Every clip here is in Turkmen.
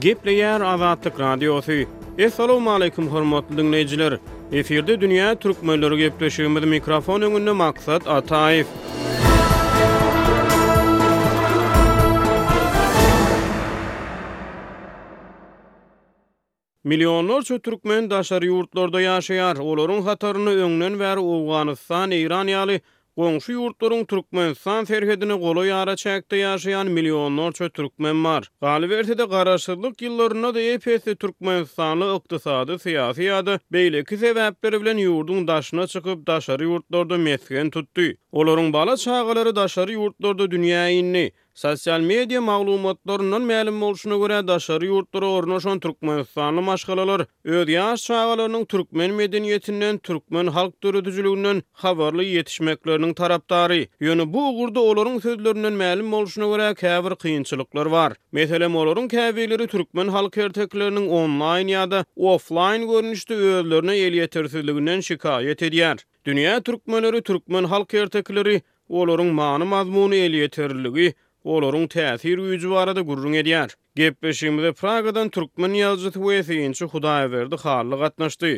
Gepleýär Azatlyk Radiosy. Essalawmaleýkum hormatly diňleýjiler! Efirde dünýä türkmenleri gepleşigimiz mikrofon öňünde Maksat Ataýew. Millionlarça türkmen daşary ýurtlarda ýaşaýar. Olaryň hatarynda öňden bäri Owganystan, Eýran ýaly goňşy ýurtlaryň Türkmenistan serhedine golaý araçäkde ýaşaýan millionlarça türkmen bar. Galyberse-de, garaşsyzlyk ýyllarynda-da ep-esli türkmenistanly ykdysady, syýasy ýa-da beýleki sebäpler bilen ýurduň daşyna çykyp, daşary ýurtlarda mesgen tutdy. Olaryň bala-çagalary daşary ýurtlarda dünýä indi. Sosial media maglumatlaryndan mälim bolşuna görä, daşary ýurtlara ornaşan türkmenistanly maşgalalar öz ýaş çagalarynyň türkmen medeniýetinden, türkmen halk döredijiliginden habarly ýetişmekleriniň tarapdary. Ýöne bu ugurda olaryň sözlerinden mälim bolşuna görä, käbir kynçylyklar bar. Meselem, olaryň käbirleri türkmen halk ertekileriniň onlaýn ýa-da offlaýn görnüşde özlerine elýetersizliginden şikaýat edýär. Dünýä türkmenleri, türkmen halk ertekileri, olaryň many-mazmuny, elýeterliligi, olaryň täsir güýji barada gürrüň edýär. Gepleşigimize Pragadan türkmen ýazyjysy we eseýinçi Hudaýberdi Hally gatnaşdy.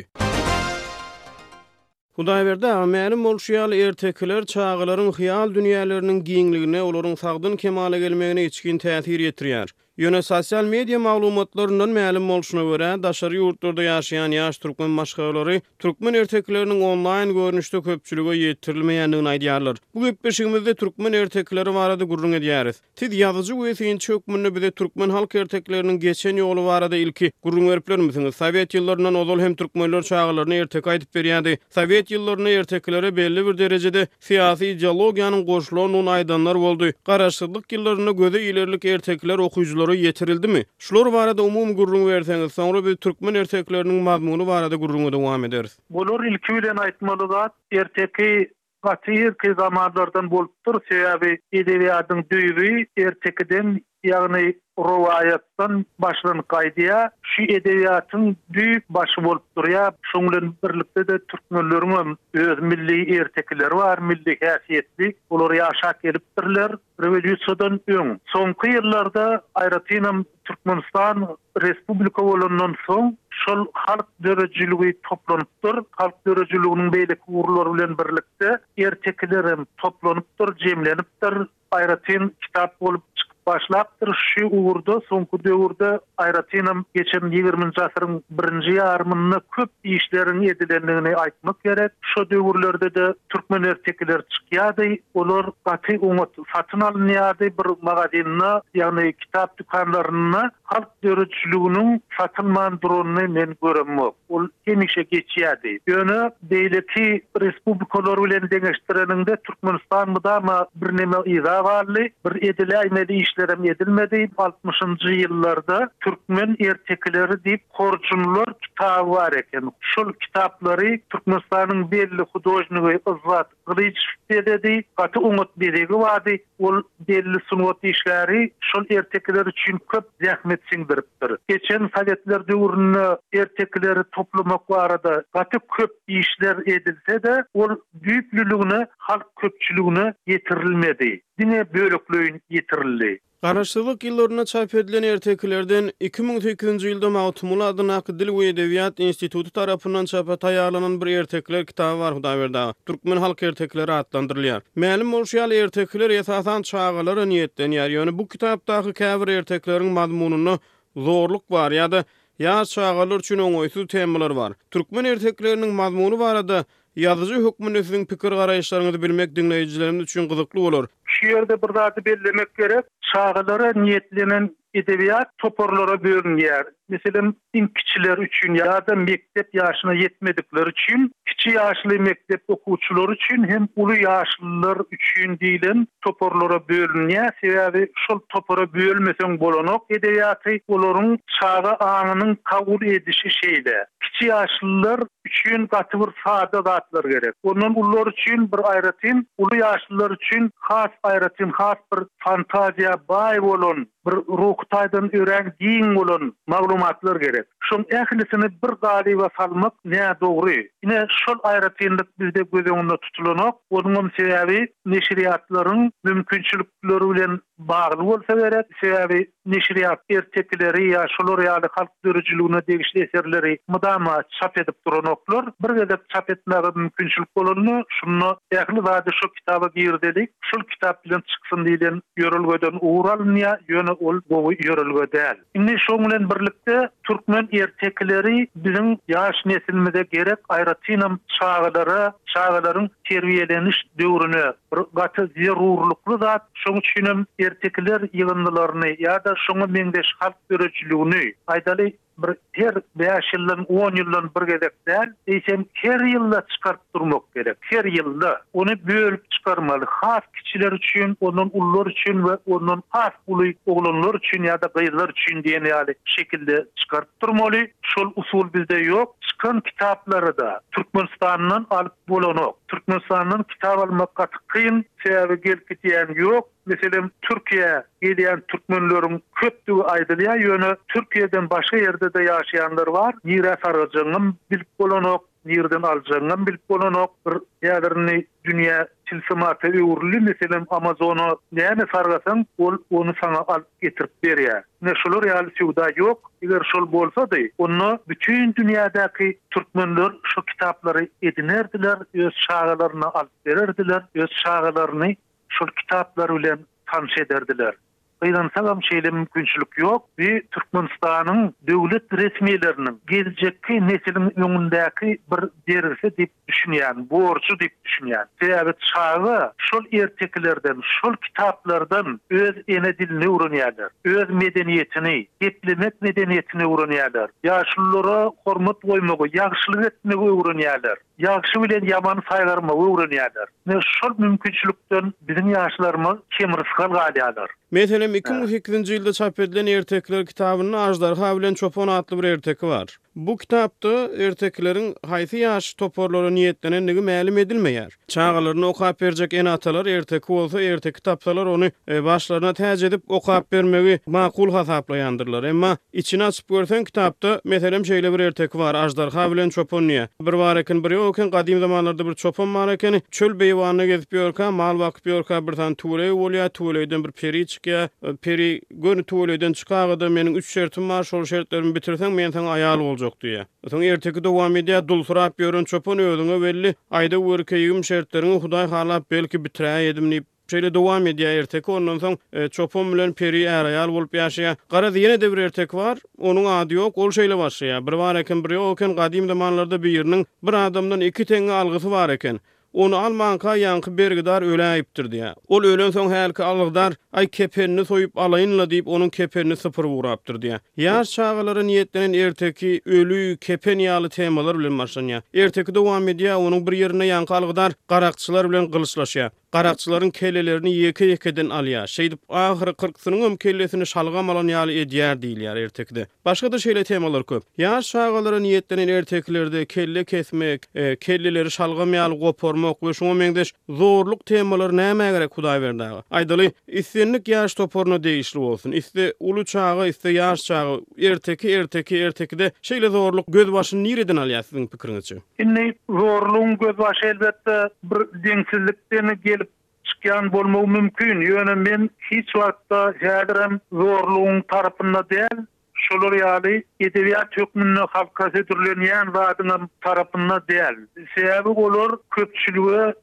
Hudaýberdi aga, mälim bolşy ýaly, ertekiler çagalaryň hyýal dünýäleriniň giňligine, olaryň sagdyn kemala gelmegine içgin täsir ýetirýär. Ýöne sosial media maglumatlaryndan mälim bolşuna görä, daşary ýurtlarda ýaşaýan ýaş türkmen maşgalalary türkmen ertekileriniň onlaýn görnüşde köpçülige ýetirilmeýändigini aýdýarlar. Bu gepleşigimizde türkmen ertekileri barada gürrüň edýäris. Siz ýazyjy we synçy hökmünde bize türkmen halk ertekileriniň geçen ýoly barada ilki gürrüň berip bilermisiňiz? Sowet ýyllaryndan ozal hem türkmenler çagalaryna erteki aýdyp berýärdi. Sowet ýyllarynda ertekilere belli bir derejede Syýasy ideologiýanyň goşulan un aýdanlar boldy. Garaşsyzlyk ýyllarynda göze ilerlik ertekiler okyjylara ýetirildimi? Şular barada umumy gürrüň berseňiz, soňra biz türkmen ertekileriniň mazmuny barada gürrüňe dowam ederis. Bular ilki bilen aýtmaly zat, erteki gaty irki zamanlardan bolupdyr, sebäbi edebiýadyň düýbi ertekiden ýagny rowaýatdan başlanyp gaýdýar. Şu edebiýatyň düýp başy bolup durýar. Şoň bilen birlikde-de türkmenleriň hem öz milli ertekileri bar, milli häsiýetli. Olar ýaşap gelipdirler rewolýusiýadan öň. Soňky ýyllarda, aýratynam Türkmenistan respublika bolandan soň şol halk döredijiligi toplanypdyr. Halk döredijiliginiň beýleki ugurlary bilen birlikde ertekiler hem toplanypdyr, jemlenipdir. aýratyn kitap bolup çykyp başlapdyr. Şu ugurda soňky döwürde, aýratynam, geçen ýigriminji asyryň birinji ýarymynda köp işleriň edilendigini aýtmak gerek. Şo döwürlerde-de türkmen ertekileri çykýardy. Olar gaty oňat satyn alynýardy. Bir magazynda, ýagny kitap dükanlarynda halk döredijiliginiň satylman duranyny men göremok. Ol hemişe geçýärdi. Ýöne beýleki respublikalar bilen deňeşdireniňde Türkmenistan mydama birneme yza galdy. Bir ediläýmeli işlerem edilmedi. Altmyşynjy ýyllarda türkmen ertekileri diýip Horjunlar kitaby bar eken. Şol kitaplary Türkmenistanyň belli hudožnigi Yzzat. Gylyç bezedi, gaty oňat bezegi bardy. Ol belli sungat işgäri şol ertekiler üçin köp zähmet siňdiripdir. Geçen sowetler döwründe ertekileri toplamak barada gaty köp işler edilse-de, ol düýplüligine halk köpçüligine ýetirilmedi. Diňe bölekleýin ýetirildi. Garaşsyzlyk ýyllarynda çap edilen ertekilerden iki müň sekizinji ýylda Magtymguly adyndaky Dil we edebiýat instituty tarapyndan çapa taýýarlanan bir ertekiler kitaby bar Hudaýberdi aga, Türkmen halk ertekileri atlandyrylýar. Mälim bolşy ýaly, ertekiler, esasan, çagalara niýetlenýär, ýöne bu kitapdaky käbir ertekileriň mazmunynda zorluk bar ýa-da ýaş çagalar üçin oňaýsyz temalar bar. Türkmen ertekileriniň mazmuny barada Ýazyjy hökmünde siziň pikir-garaýyşlaryňyzy bilmek diňleýjilerimiz üçin gyzykly bolar. Şu ýerde bir zady bellemek gerek, çagalara niýetlenen edebiýat toparlara bölünýär. Meselem, iň kiçiler üçin ýa-da mekdep ýaşyna ýetmedikler üçin, kiçi ýaşly mekdep okuwçylary üçin hem uly ýaşlylar üçin diýlen toparlara bölünýär. Sebäbi şol topara bölmeseň bolanok edebiýaty, olaryň çaga aňynyň kabul edişi şeýle. Kiçi ýaşlylar üçin gaty bir sada zatlar gerek. Ondan ulular üçin bir aýratyn, uly ýaşlylar üçin has aýratyn has bir fantaziýa baý bolan, bir ruhy taýdan örän giň bolan maglumatlar gerek. Şoň ählisini bir galyba salmak nädogry. Ine, şol aýratynlyk bizde göz öňünde tutulanok. Onuňam sebäbi neşirýatlaryň mümkinçilikleri bilen bagly bolsa gerek. Sebäbi Neşirýat ertekileri ýa şolar ýaly halk döredijiligine degişli eserleri mydama çap edip duranoklar. Bir gezek çap etmäge mümkinçilik bolanda, şunda ähli zady şo kitaba girizelik, şol kitap bilen çyksyn diýlen ýörelgeden ugur alynýar, ýöne ol gowy ýörelge däl. Indi şoň bilen birlikde türkmen ertekileri biziň ýaş nesilimize gerek, aýratynam çagalara, çagalaryň terbiýeleniş döwrüne. Bir gaty zerurlykly zat, şoň üçinem ertekiler ýygyndylaryny ýa-da şoňa meňzeş halk döredijiligini, aýdaly, bir her bäş ýyldan, on ýyldan bir gezek däl, eýsem, her ýylda çykaryp durmak gerek. Her ýylda. Ony bölüp çykarmaly. Has kiçiler üçin, ondan ulular üçin we ondan has uly oglanlar üçin ýa-da gyzlar üçin diýen ýaly şekilde çykaryp durmaly. Şol usul bizde ýok. Çykan kitaplary-da Türkmenistandan alyp bolanok. Türkmenistandan kitap almak gaty kyn, sebäbi gelip gidýän ýok. Meselem, Türkiýä gelýän türkmenleriň köpdügi aýdylýar, ýöne Türkiýeden başga ýerde-de ýaşaýanlar bar. Nirä sargajagyňam bilip bolanok, nireden aljagyňam bilip bolanok. Bir häzir indi dünýä tilsimata öwrüldi, meselem, Amazona näme sargasaň, ol ony saňa alyp getirip berýär. Ine şular ýaly söwda ýok, eger şol bolsady, onda bütin dünýädäki türkmenler şu kitaplary edinerdiler, öz çagalaryna alyp bererdiler, öz çagalaryny şol kitaplar bilen tanş ederdiler. Gynansagam şeýle mümkinçilik ýok, bi Türkmenistanyň döwlet resmileriniň geljekki nesiliň öňündäki bir bergisi diýip düşünýän, borjy diýip düşünýän. Sebäbi çaga şol ertekilerden, şol kitaplardan öz ene dilini öwrenýärler, öz medeniýetini, geplemek medeniýetini öwrenýärler, ýaşululara hormat goýmagy, ýagşylyk etmegi öwrenýärler, ýagşy bilen ýamany saýgarmagy öwrenýärler. Ine, şol mümkinçilikden biziň ýaşlarymyz kemirysgal galýarlar. Meselem, iki müň sekizinji ýylda çap edilen ertekiler kitabynda Aždarha bilen çopan atly bir erteki bar. Bu kitapda ertekileriň haýsy ýaş toparlara niýetlenendigi mälim edilmeýär. Çagalaryna okap berjek ene-atalar erteki bolsa erteki tapsalar ony başlaryna täç edip okap bermegi makul hasaplaýandyrlar. Emma içini açyp görseň kitapda meselem şeýle bir erteki bar, Aždarha bilen çopan diýýär. Bir bar eken, bir ýok eken, gadym zamanlarda bir çopan bar ekeni, çöl beýewanyna gezip ýörkä, mal bakyp ýörkä bir sany tüwelegi bolýar, tüwelegden bir peri çykýar, peri, Göni tuweleden çykaga-da, meniň üç şertim bar, şol şertlerimi bitirseň, men saňa aýal boljak, diýýä. Soň erteki dowam edýär, Dulsyrap ýören çopan özüňe weli, aýda görkeýigim şertleriňi, Hudaý halap, belki bitiräýedim, diýip, şeýle dowam edýär. Erteki ondan soň çopan bilen peri är-aýal bolup ýaşaýar. Garaz, ýene-de bir erteki bar, onuň ady ýok, ol şeýle başlaýar, Bir bar eken, bir ýok eken, gadym zamanlarda biriniň bir adamdan iki teňňe algysy bar eken. Ony almanka ýaňky bergidar öläýipdir, diýýär. Ol ölensoň hälki algydar, Aý, kepenini soýup alaýyn-la diýip, onuň kepenini sypyryp ugrapdyr, diýýär. Ýaş çagalara niýetlenen erteki Öli, kepen ýaly temalar bilen başlanýar. Erteki dowam edýär, onuň bir ýerinde ýaňky algydar garakçylar bilen gylyçlaşýar. Garakçylaryň kellelerini ýeke-ýekeden alýar. Şeýdip, ahyry kyrksynyňam kellesini şalgam alan ýaly edýär diýilýär ertekide. Başga-da şeýle temalar köp. Ýaş çagalara niýetlenen ertekilerde kelle kesmek, kelleleri şalgam ýaly goparmak we şuňa meňzeş zorluk temalary nämä gerek Hudaýberdi aga? Aýdaly, islendik ýaş toparyna degişli bolsun, iste uly çaga, iste ýaş çaga, erteki, erteki, ertekide şeýle zorluk gözbaşyny nireden alýar siziň pikiriňizçe? Indi zorlugyň gözbaşy elbetde bir deňsizlikden gelip Çykýan bolmagy mümkin, ýöne men hiç wagtda, häzirem zorlugyň tarapynda däl, şolar ýaly edebiýat hökmünde halka hödürlenýän zadyňam tarapynda däl. Sebäbi olar köpçülige,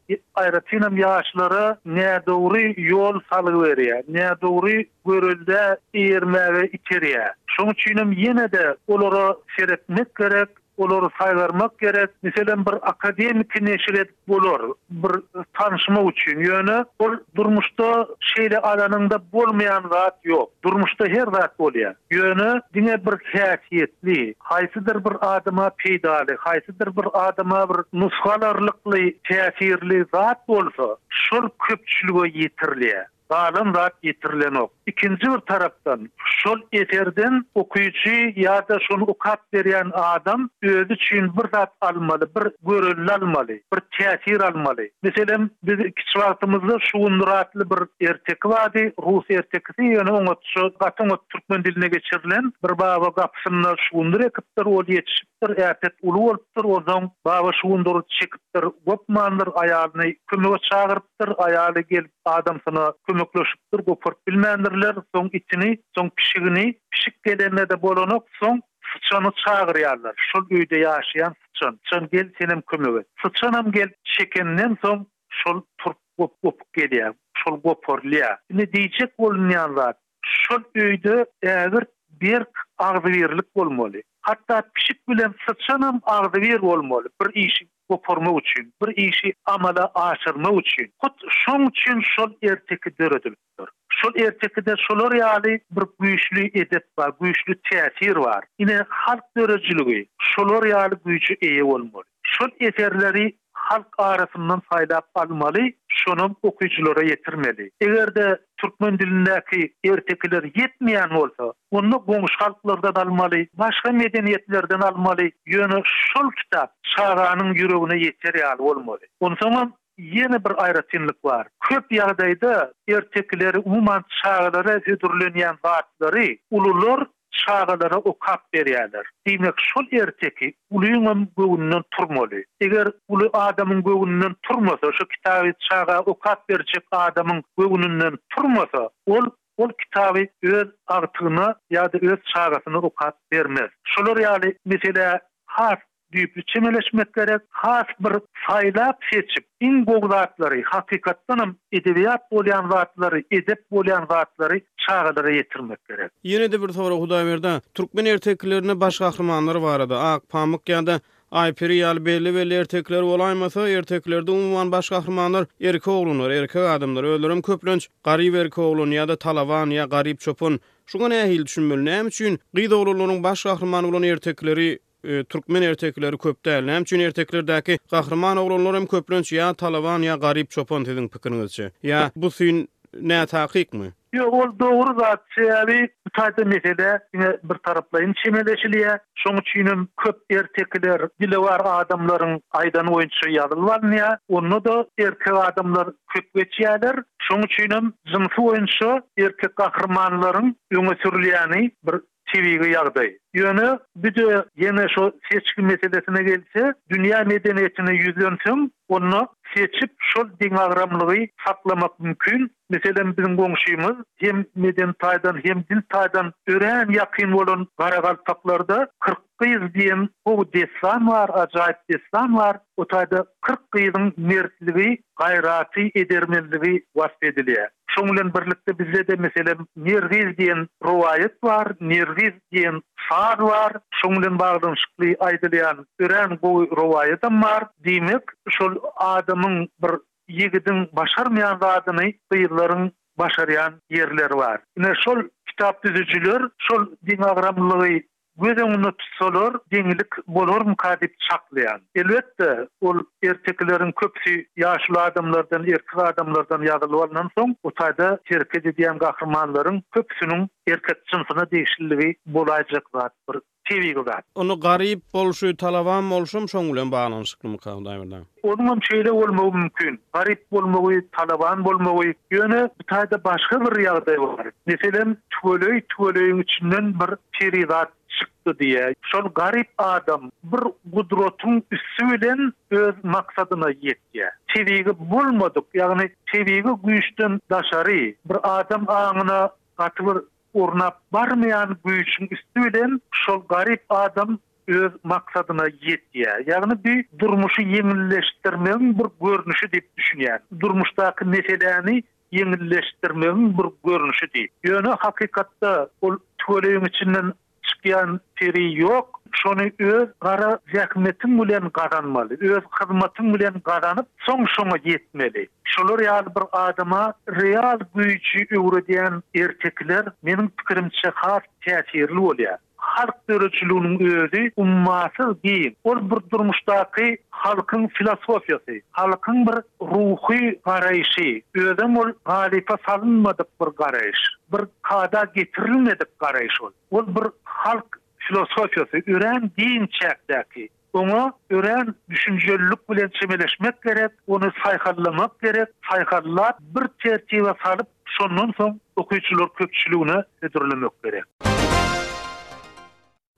aýratynam ýaşlara nädogry ýol salyberýär, nädogry göreldä eýermäge iterýär. Şoň üçinem ýene-de olara seretmek gerek. Olary saýgarmak gerek. Meselem, bir akademiki neşir edip bolar, bir tanşyma üçin. Ýöne ol durmuşda şeýle alanyňda bolmaýan zat ýok. Durmuşda her zat bolýar. Ýöne diňe bir häsiýetli, haýsydyr bir adama peýdaly, haýsydyr bir adama bir nusga alarlykly täsirli zat bolsa, şol köpçülige ýetirilýär. galan zat ýetirilenok. Ikinji bir tarapdan, şol eserden okyjy ýa-da şony okap berýän adam özi üçin bir zat almaly, bir görelde almaly, bir täsir almaly. Meselem, biz kiçi wagtymyzda Şugundyr atly bir erteki bardy, rus ertekisi, ýöne oňatja, gaty oňat türkmen diline geçirilen. Bir baba gapysynda şugundyr ekipdir, ol ýetişipdir, äpet uly bolupdyr. Onsoň baba şugundyry çekipdir, gopmandyr, aýalyny kömege çagyrypdyr, aýaly gelip, Adamsyna kömekleşipdir goparyp bilmändirler soň itini soň pişigini pişik gelenede bolanok soň syçany çagyrýarlar şol öýde ýaşaýan syçan syçan gel senem kömek et syçanam gelip çekenden soň şol turup gop gopyk gelýär şol goparylýar indi diýjek bolunýan zat Şol öýde ägirt berk agzybirlik bolmaly. Hatda pişik bilen syçanam agzybir bolmaly bir işi goparmak üçin, bir işi amala aşyrmak üçin. Hut şoň üçin şol erteki döredilipdir. Şol ertekide şolar ýaly bir güýçli edep bar, güýçli täsir bar. Ine, halk döredijiligi şolar ýaly güýje eýe bolmaly. Şol eserleri halk arasyndan saýlap almaly, şonam okyjylara ýetirmeli. Eger-de türkmen dilindäki ertekiler ýetmeýän bolsa, onda goňşy halklardan almaly, başga medeniýetlerden almaly, ýöne şol kitap çaganyň ýüregine ýeter ýaly bolmaly. Onsoňam ýene bir aýratynlyk bar. Köp ýagdaýda ertekileri, umuman çagalara hödürlenýän zatlary ulular Çagalara okap berýärler. Diýmek, şol erteki ulyňam göwnünden turmaly. Eger uly adamyň göwnünden turmasa, şu kitaby çaga okap berjek adamyň göwnünden turmasa, ol ol kitaby öz agtygyna ýa-da öz çagasyna okap bermez. Şular ýaly meselä has Düýpli çemeleşmek gerek, has bir saýlap-seçip, iň gowy zatlary, hakykatdanam edebiýat bolýan zatlary, edep bolýan zatlary çagalara ýetirmek gerek. Ýene-de bir sorag Hudaýberdi-a, türkmen ertekilerinde baş gahrymanlar barada, Akpamyk ýa-da Aýperi ýaly belli-belli ertekiler bolaýmasa, ertekilerde umuman baş gahrymanlar erkek oglanlar, erkek adamlar, özlerem köplenç garyp erkek oglan ýa-da talaban ýa garyp çopan. Şuňa nähili düşünmeli, näme üçin gyz oglanlaryň baş gahryman bolan ertekileri, Türkmen ertekileri köp däl. Näme üçin erteklerdäki gahryman oglanlar hem köplenç ýa talaban ýa garyp çopan siziň pikiriňizçe? Ýa bu syn nätakykmy? Ýok ol dogry zat sebäbi bu taýda meselä diňe bir taraplaýyn çemeleşilýär. Şoň üçin hem köp ertekiler dilewar adamlaryň aýdany boýunça ýazylyp alynýar. Onda-da erkek adamlar köp geçýärler. Şoň üçin hem jynsy boýunça erkek gahrymanlaryň öňe sürülýäni bir tebigy ýagdaý. Ýöne bir-de ýene şo seçgi meselesine gelse, dünýä medeniýetine ýüzlenseň, onda seçip şol deňagramlygy saklamak mümkin. Meselem, biziň goňşymyz hem medeni taýdan, hem dil taýdan örän ýakyn bolan garagalpaklarda kyrk Gyz diýen gowy dessan bar, ajaýyp dessan bar. O taýda kyrk gyzyň mertligi, gaýraty, edermenligi wasp edilýär. Şoň bilen birlikde bizde-de meselem Nergiz diýen rowaýat bar, Nergiz diýen saz bar. Şoň bilen baglanyşykly aýdylýan örän gowy rowaýatam bar. Diýmek, şol adamyň bir ýigidiň başarmaýan zadyny gyzlaryň başarýan ýerleri bar. Ine, şol kitap düzüjiler şol deňagramlygy Göz öňünde tutsalar, deňilik bolarmyka diýip çaklaýan. Elbetde, ol ertekileriň köpüsi ýaşuly adamlardan, erkek adamlardan ýazylyp alnan soň, bu taýda hereket edýän gahrymanlaryň köpüsiniň erkek jynsyna degişliligi bolaýjak zat, bir tebigy zat. Ony garyp bolşy, talabam bolşam şoň bilen baglanyşyklymyka, Hudaýbirde? Onuňam şeýle bolmagy mümkin. Garyp bolmagy, talaban bolmagy. Ýöne bu taýda başga bir ýagdaý bar. Meselem, tüweleý tüweleýiň içinden bir perizat çykdy diýýär. Şol garyp adam bir gudratyň üsti bilen öz maksadyna ýetýär. Tebigy bolmadyk, ýagny tebigy güýçden daşary bir adam aňyna gaty bir Ornap barmaýan güýçüň üsti bilen şol garyp adam öz maksadyna ýetýär. Ýagny bu durmuşy ýeňilleşdirmegiň bir görnüşi diýip düşünýän. Durmuşdaky meseläni ýeňilleşdirmegiň bir görnüşi diýip. Ýöne hakykatda ol tüweleýiň içinden Çykýan peri ýok, şony öz gara zähmetiň bilen gazanmaly, öz hyzmatyň bilen gazanyp, soň şoňa ýetmeli. Şolar ýaly bir adama real güýji öwredýän ertekiler, meniň pikirimçe, has täsirli bolýar. Halk döredijiliginiň özi ummasyz giň, ol bir durmuşdaky halkyň filosofiýasy, halkyň bir Ruhy garaýşy, özem ol galypa salynmadyk bir garaýyş, bir kada getirilmedik garaýyş ol. Ol bir halk filosofiýasy, örän giň çäkdäki. Oňa örän düşünjelilik bilen çemeleşmek gerek, ony saýhallamak gerek, saýhallap bir tertibe salyp, şondan soň okyjylar köpçüligine hödürlemek gerek.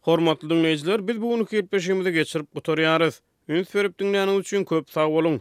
Hormatly diňleýjiler, biz bu günki gepleşigimizi geçirip gutarýarys. Üns berip diňläniňiz üçin köp sag boluň!